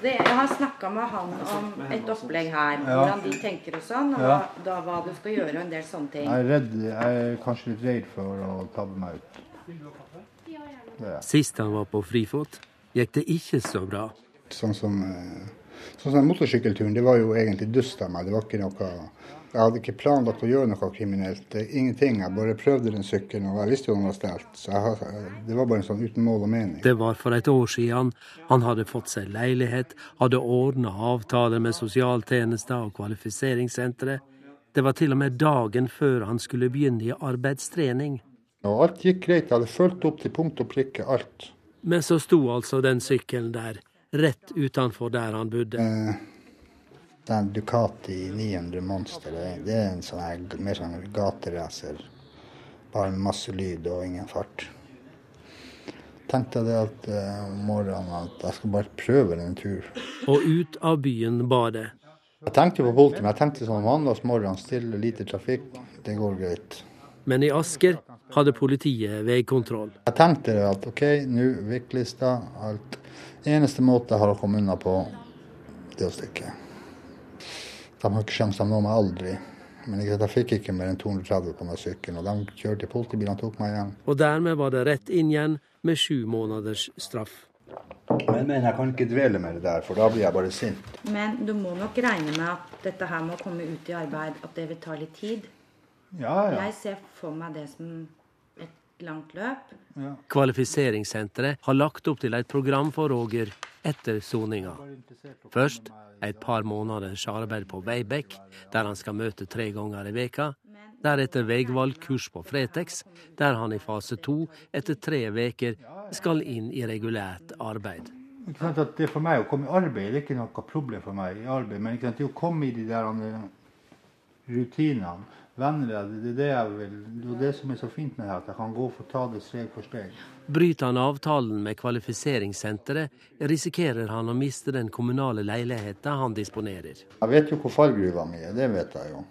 Speaker 6: Det, jeg har snakka med han om et opplegg her, ja. hvordan de tenker og sånn, og ja. da, hva du skal gjøre og en del sånne ting.
Speaker 1: Jeg er redd, jeg er kanskje litt redd for å tabbe meg ut.
Speaker 2: Sist han var på frifot, gikk det ikke så bra.
Speaker 1: Sånn som, eh, sånn som motorsykkelturen, det var jo egentlig dust av meg. Det var ikke noe jeg hadde ikke planlagt å gjøre noe kriminelt. Ingenting. Jeg bare prøvde den sykkelen, og jeg visste jo den var stjålet. Så jeg, det var bare en sånn uten mål og mening.
Speaker 2: Det var for et år siden. Han hadde fått seg leilighet, hadde ordna avtaler med sosialtjenester og kvalifiseringssenteret. Det var til og med dagen før han skulle begynne i arbeidstrening.
Speaker 1: Og alt gikk greit. Jeg hadde fulgt opp til punkt og prikke alt.
Speaker 2: Men så sto altså den sykkelen der, rett utenfor der han bodde.
Speaker 1: Eh den Ducati 900 Monster, det, er en sånn mer sånn gateracer. Bare med masse lyd og ingen fart. Tenkte jeg det at om morgenen at jeg skal bare prøve en tur.
Speaker 2: Og ut av byen bar det.
Speaker 1: Jeg tenkte på politiet, men jeg tenkte sånn mandagsmorgen, stille, lite trafikk, det går greit.
Speaker 2: Men i Asker hadde politiet veikontroll.
Speaker 1: Jeg tenkte at OK, nå Vik-lista, alt. Eneste måte har å komme unna på, det å stikke. De har ikke sjanse, de noe meg aldri. Men jeg fikk ikke mer enn 230 på meg sykkelen, og de kjørte politibilen og tok meg igjen.
Speaker 2: Og dermed var det rett inn igjen med sju måneders straff.
Speaker 1: Men, men, jeg kan ikke dvele med det der, for da blir jeg bare sint.
Speaker 6: Men du må nok regne med at dette her med å komme ut i arbeid, at det vil ta litt tid?
Speaker 1: Ja, ja.
Speaker 6: Jeg ser for meg det som et langt løp.
Speaker 2: Ja. Kvalifiseringssenteret har lagt opp til et program for Roger etter soninga. Først et par måneders arbeid på Veibekk, der han skal møte tre ganger i veka. Deretter veivalgkurs på Fretex, der han i fase to etter tre veker skal inn i regulært arbeid.
Speaker 1: det For meg å komme i arbeid det er ikke noe problem for meg i arbeid, men det å komme i de der rutinene venner det er det jeg vil. Det er det som er så fint med det, at jeg kan gå for å ta det steg for steg.
Speaker 2: Bryter han avtalen med kvalifiseringssenteret, risikerer han å miste den kommunale leiligheten han disponerer.
Speaker 1: Jeg vet jo hvor fallgruva mi er, det vet jeg jo.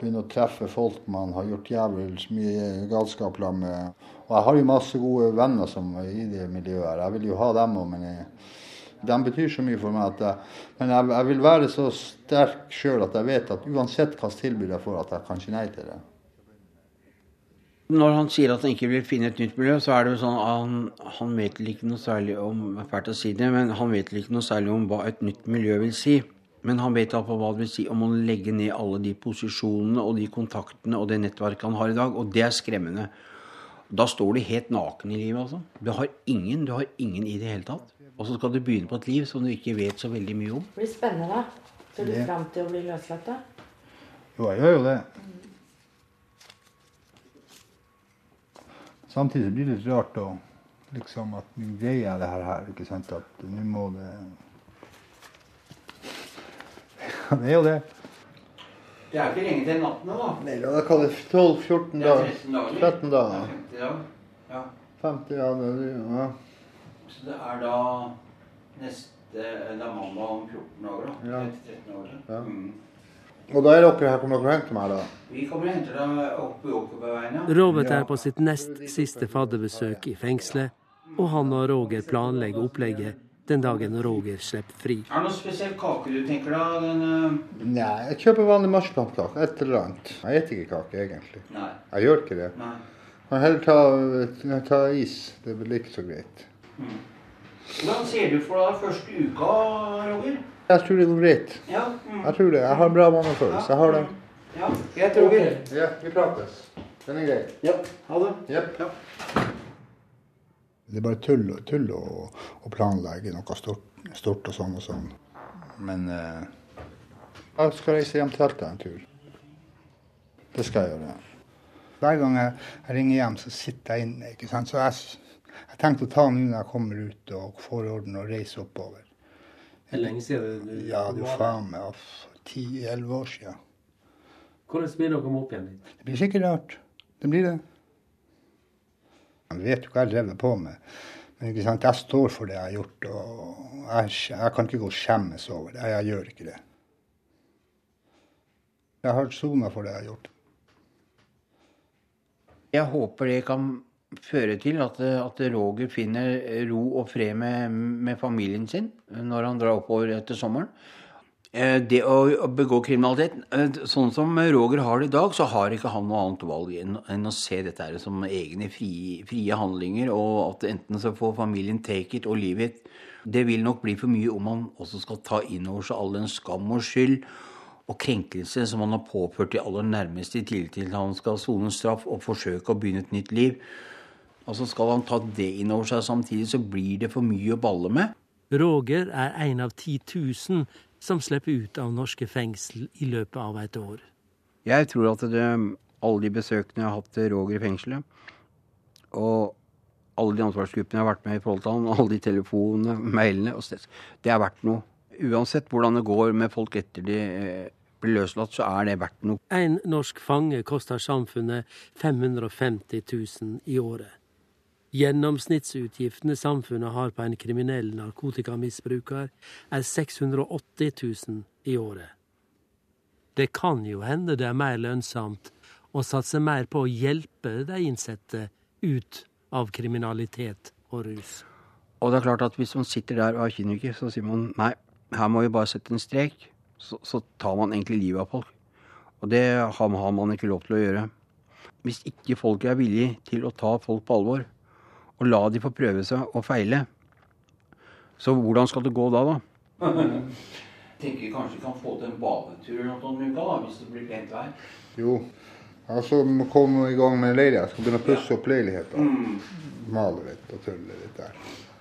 Speaker 1: Begynner å treffe folk man har gjort jævlig mye galskap med. Og jeg har jo masse gode venner som er i det miljøet. Jeg vil jo ha dem òg, men jeg de betyr så mye for meg. at jeg, Men jeg, jeg vil være så sterk sjøl at jeg vet at uansett hvilket tilbud jeg får, at jeg kan si nei til det.
Speaker 3: Når han sier at han ikke vil finne et nytt miljø, så er det jo sånn at han, han vet ikke noe særlig om fælt å si det, men han vet ikke noe særlig om hva et nytt miljø vil si. Men han vet iallfall hva det vil si om å legge ned alle de posisjonene og de kontaktene og det nettverket han har i dag, og det er skremmende. Da står du helt naken i livet, altså. Du har ingen, du har ingen i det hele tatt. Og så skal du begynne på et liv som du ikke vet så veldig mye om.
Speaker 6: Det blir spennende. Ser du fram til å bli løslatt, da?
Speaker 1: Jo, jeg gjør jo det. Samtidig blir det litt rart å liksom at nå greier jeg det her, her, ikke sant. At nå må det Ja, det er jo det.
Speaker 3: Det er ikke lenge til natten nå, da.
Speaker 1: Nei, da er det 12-14
Speaker 3: Det er
Speaker 1: dager.
Speaker 3: 13 dager.
Speaker 1: 13 dager.
Speaker 3: Det er 50 dager. Ja.
Speaker 1: 50 dager, er- ja.
Speaker 3: Så det er da neste Det er mandag om 14 år, da.
Speaker 1: Ja.
Speaker 3: 13 år
Speaker 1: Ja.
Speaker 3: Mm.
Speaker 1: Og da er dere her, kommer dere og henter meg da?
Speaker 3: Vi kommer og henter deg opp på Åkerbergveien, ja.
Speaker 2: Robert er på sitt nest siste fadderbesøk i fengselet, og han og Roger planlegger opplegget den dagen Roger slipper fri.
Speaker 3: Er det noe spesiell kake du tenker da? Den, uh...
Speaker 1: Nei, jeg kjøper vanlig marsipankake. Et eller annet. Jeg spiser ikke kake, egentlig.
Speaker 3: Nei.
Speaker 1: Jeg gjør ikke det.
Speaker 3: Nei.
Speaker 1: Jeg kan heller ta, ta is. Det blir ikke så greit.
Speaker 3: Hvordan ser du for deg første uka, Roger?
Speaker 1: Jeg tror det går greit.
Speaker 3: Ja. Mm.
Speaker 1: Jeg tror det. Jeg har en bra mannefølelse. Jeg har det.
Speaker 3: Ja, greit, Roger.
Speaker 1: Ja, vi prates. Den er grei.
Speaker 3: Ja, ha det.
Speaker 1: Jepp. Det er bare tull, tull å, å planlegge noe stort, stort og sånn og sånn. Men eh, jeg skal reise hjem til Alta en tur. Det skal jeg gjøre. Hver gang jeg ringer hjem, så sitter jeg inne. ikke sant? Så jeg, jeg tenkte å ta nå når jeg kommer ut og får orden og reise oppover.
Speaker 2: Hvor lenge siden du
Speaker 1: Ja, det er jo faen meg ti-elleve år siden.
Speaker 2: Hvordan blir det å komme opp igjen dit?
Speaker 1: Det blir sikkert rart. Det blir det. Jeg vet jo hva jeg drev på med. Men ikke sant? jeg står for det jeg har gjort. og Jeg, jeg kan ikke gå og skjemmes over det. Jeg gjør ikke det. Jeg har sona for det jeg har gjort.
Speaker 3: Jeg håper det kan føre til at, at Roger finner ro og fred med, med familien sin når han drar oppover etter sommeren. Eh, Det å begå kriminalitet eh, Sånn som Roger har det i dag, så har ikke han noe annet valg enn, å se dette her som egne frie, frie handlinger, og at enten så får familien take it og leave it. Det vil nok bli for mye om han også skal ta inn over seg all den skam og skyld og krenkelse som han har påført de aller nærmeste i tillegg til at han skal sone straff og forsøke å begynne et nytt liv. Og så skal han ta det inn over seg samtidig, så blir det for mye å balle med.
Speaker 2: Roger er en av 10 000 som slipper ut av norske fengsel i løpet av et år.
Speaker 3: Jeg tror at det, alle de besøkene jeg har hatt til Roger i fengselet, og alle de ansvarsgruppene jeg har vært med i forhold til han, alle de telefonene, mailene og sted, det er verdt noe. Uansett hvordan det går med folk etter de eh, blir løslatt, så er det verdt noe.
Speaker 2: En norsk fange koster samfunnet 550 000 i året. Gjennomsnittsutgiftene samfunnet har på en kriminell narkotikamisbruker, er 680 000 i året. Det kan jo hende det er mer lønnsomt å satse mer på å hjelpe de innsatte ut av kriminalitet og rus.
Speaker 3: Og det er klart at hvis man sitter der og er kyniker, så sier man nei, her må vi bare sette en strek. Så, så tar man egentlig livet av folk. Og det har, har man ikke lov til å gjøre. Hvis ikke folk er villige til å ta folk på alvor, og la de få prøve seg og feile, så hvordan skal det gå da, da? Tenker kanskje vi kan få til en badetur eller noe om uka, da, hvis det blir pent vær.
Speaker 1: Jo. Altså, må komme i gang med leilighet. Skal begynne å pusse opp leiligheten. Male litt og tulle litt der.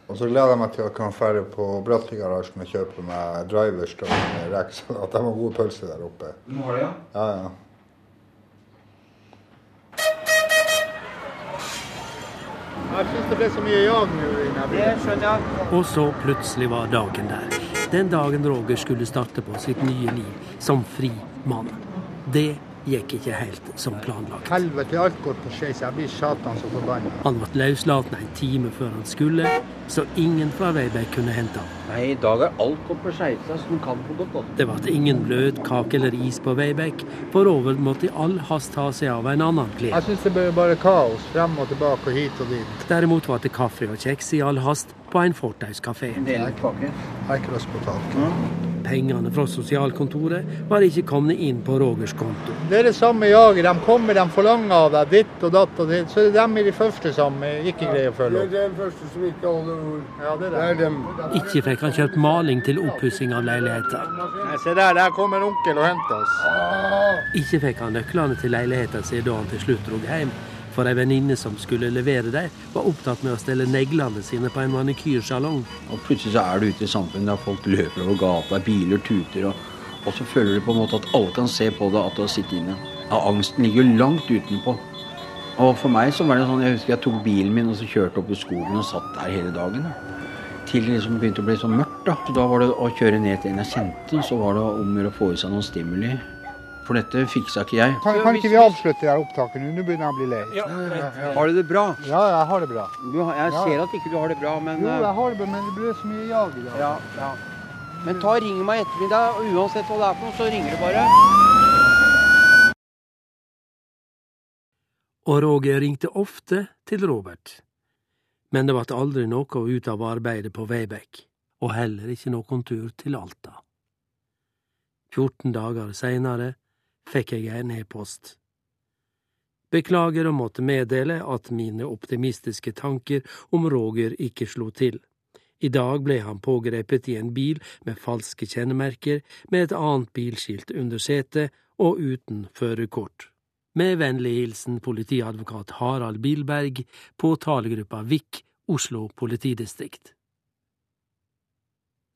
Speaker 1: Og så gleder jeg meg til å kan dra på Bratteligarasjen og kjøpe meg driverstol med Rex. At de har gode pølser der oppe.
Speaker 3: Nå har de, ja?
Speaker 1: Ja, ja. Jeg syns det ble så mye jag nå.
Speaker 2: Og så plutselig var dagen der. Den dagen Roger skulle starte på sitt nye liv som fri mann. Det gikk ikke helt som planlagt.
Speaker 1: Helvete, alt går på skeis. Jeg blir satan så forbanna.
Speaker 2: Han ble løslatt en time før han skulle, så ingen fra Veibeck kunne hente ham.
Speaker 3: Nei, i dag er alt gått på skeisa som kan få gått godt.
Speaker 2: Det ble ingen bløtkake eller is på Veibeck, for Rover måtte i all hast ta seg av en annen klient.
Speaker 1: Jeg syns det ble bare kaos. Frem og tilbake og hit og dit.
Speaker 2: Derimot var det kaffe og kjeks i all hast på en fortauskafé.
Speaker 3: En del kake.
Speaker 1: Ei kross på taket. tak.
Speaker 2: Pengene fra sosialkontoret var ikke kommet inn på Rogers konto.
Speaker 1: Det er det samme jaget. De kommer, de forlanger av deg ditt og datt og ditt. Så det er dem i de første som ikke greier å følge opp.
Speaker 8: Det er den første som ikke holder ord.
Speaker 1: Ja, det er
Speaker 8: Det er dem.
Speaker 2: Ikke fikk han kjøpt maling til oppussing av leiligheten.
Speaker 1: Se der, der kommer onkel og henter oss.
Speaker 2: Ikke fikk han nøklene til leiligheten sin da han til slutt dro hjem. For ei venninne som skulle levere dem, var opptatt med å stelle neglene sine på en manikyrsalong.
Speaker 3: Og plutselig så er du ute i samfunnet der folk løper over gata, biler tuter, og, og så føler du på en måte at alle kan se på deg at du har sittet inne. Ja, angsten ligger jo langt utenpå. Og for meg så var det sånn, jeg husker jeg tok bilen min og så kjørte opp i skogen og satt der hele dagen. Til det liksom begynte å bli så mørkt. Da Så da var det å kjøre ned til en jeg kjente, så var det om å få i seg noen stimuli. For dette fiksa ikke jeg.
Speaker 8: Kan, kan ikke vi avslutte det opptaket nå? Nå begynner jeg å bli lei.
Speaker 3: Ja, Har du det bra?
Speaker 8: Ja, jeg har det bra.
Speaker 3: Du, jeg ser at ikke du har det bra, men
Speaker 8: Jo,
Speaker 3: eh,
Speaker 8: jeg har det bra, men det blir så mye jag i dag.
Speaker 3: ja, ja. Men ta og ring meg i ettermiddag, og uansett hva det er for noe, så ringer du bare.
Speaker 2: Og Roger ringte ofte til Robert. Men det ble aldri noe ut av arbeidet på Veibekk, og heller ikke noen tur til Alta. 14 dager seinere fikk jeg en e-post. Beklager å måtte meddele at mine optimistiske tanker om Roger ikke slo til. I dag ble han pågrepet i en bil med falske kjennemerker, med et annet bilskilt under setet og uten førerkort. Med vennlig hilsen politiadvokat Harald Bilberg, påtalegruppa VIK, Oslo politidistrikt.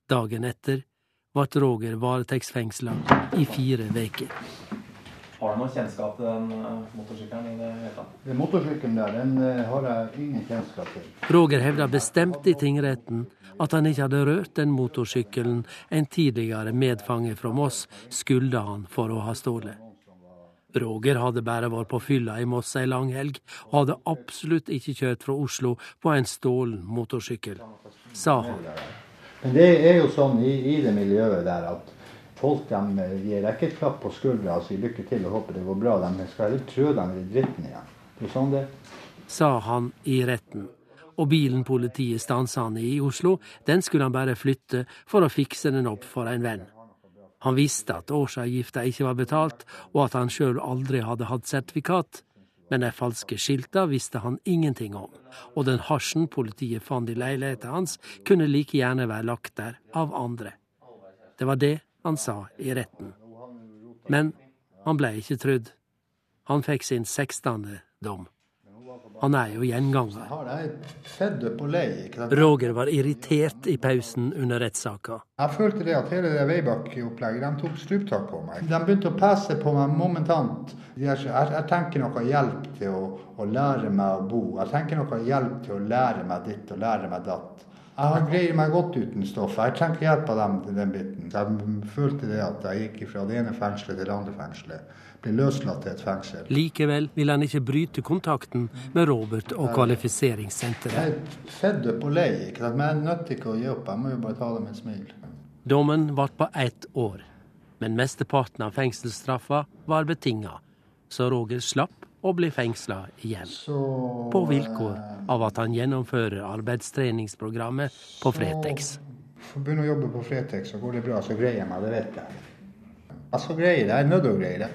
Speaker 2: Dagen etter ble Roger varetektsfengsla i fire veker.
Speaker 4: Har du noe kjennskap til den eh, motorsykkelen i det hele tatt?
Speaker 1: Den motorsykkelen der, den eh, har jeg ingen kjennskap til.
Speaker 2: Roger hevder bestemt i tingretten at han ikke hadde rørt den motorsykkelen en tidligere medfange fra Moss skylda han for å ha stjålet. Roger hadde bare vært på fylla i Moss ei langhelg, og hadde absolutt ikke kjørt fra Oslo på en stålen motorsykkel, sa han.
Speaker 1: Men det er jo sånn i, i det miljøet der at folk de, gir ikke et klapp på skuldra og sier lykke til og håper det går bra. De skal heller trø dem i dritten igjen. Det er sånn det
Speaker 2: sa han i retten. Og bilen politiet stansa han i i Oslo, den skulle han bare flytte for å fikse den opp for en venn. Han visste at årsavgifta ikke var betalt, og at han sjøl aldri hadde hatt sertifikat. Men de falske skilta visste han ingenting om, og den hasjen politiet fant i leiligheta hans, kunne like gjerne være lagt der av andre. Det var det han sa i retten. Men han ble ikke trudd. Han fikk sin sekstende dom. Han er jo gjenganger. Roger var irritert i pausen under rettssaka.
Speaker 1: Jeg følte det at hele det Veibakk-opplegget de tok struptak på meg. De begynte å pese på meg momentant. Jeg, jeg tenker noe hjelp til å, å lære meg å bo. Jeg tenker noe hjelp til å lære meg ditt og lære meg datt. Jeg greier meg godt uten stoff. Jeg trenger ikke hjelp av dem til den biten. Jeg følte det at jeg gikk fra det ene fengselet til det andre fengselet. Ble løslatt til et fengsel.
Speaker 2: Likevel vil han ikke bryte kontakten med Robert og kvalifiseringssenteret.
Speaker 1: Jeg er fedd opp og lei, ikke sant? men jeg er nødt til ikke å gi opp. Jeg må jo bare ta det med et smil.
Speaker 2: Dommen ble på ett år, men mesteparten av fengselsstraffa var betinga, så Roger slapp å blir fengsla igjen. På vilkår av at han gjennomfører arbeidstreningsprogrammet på Fretex.
Speaker 1: Så begynne å jobbe på Fretex, så går det bra. Så greier jeg meg, det vet jeg. Altså greier det. Jeg er nødt til å greie det.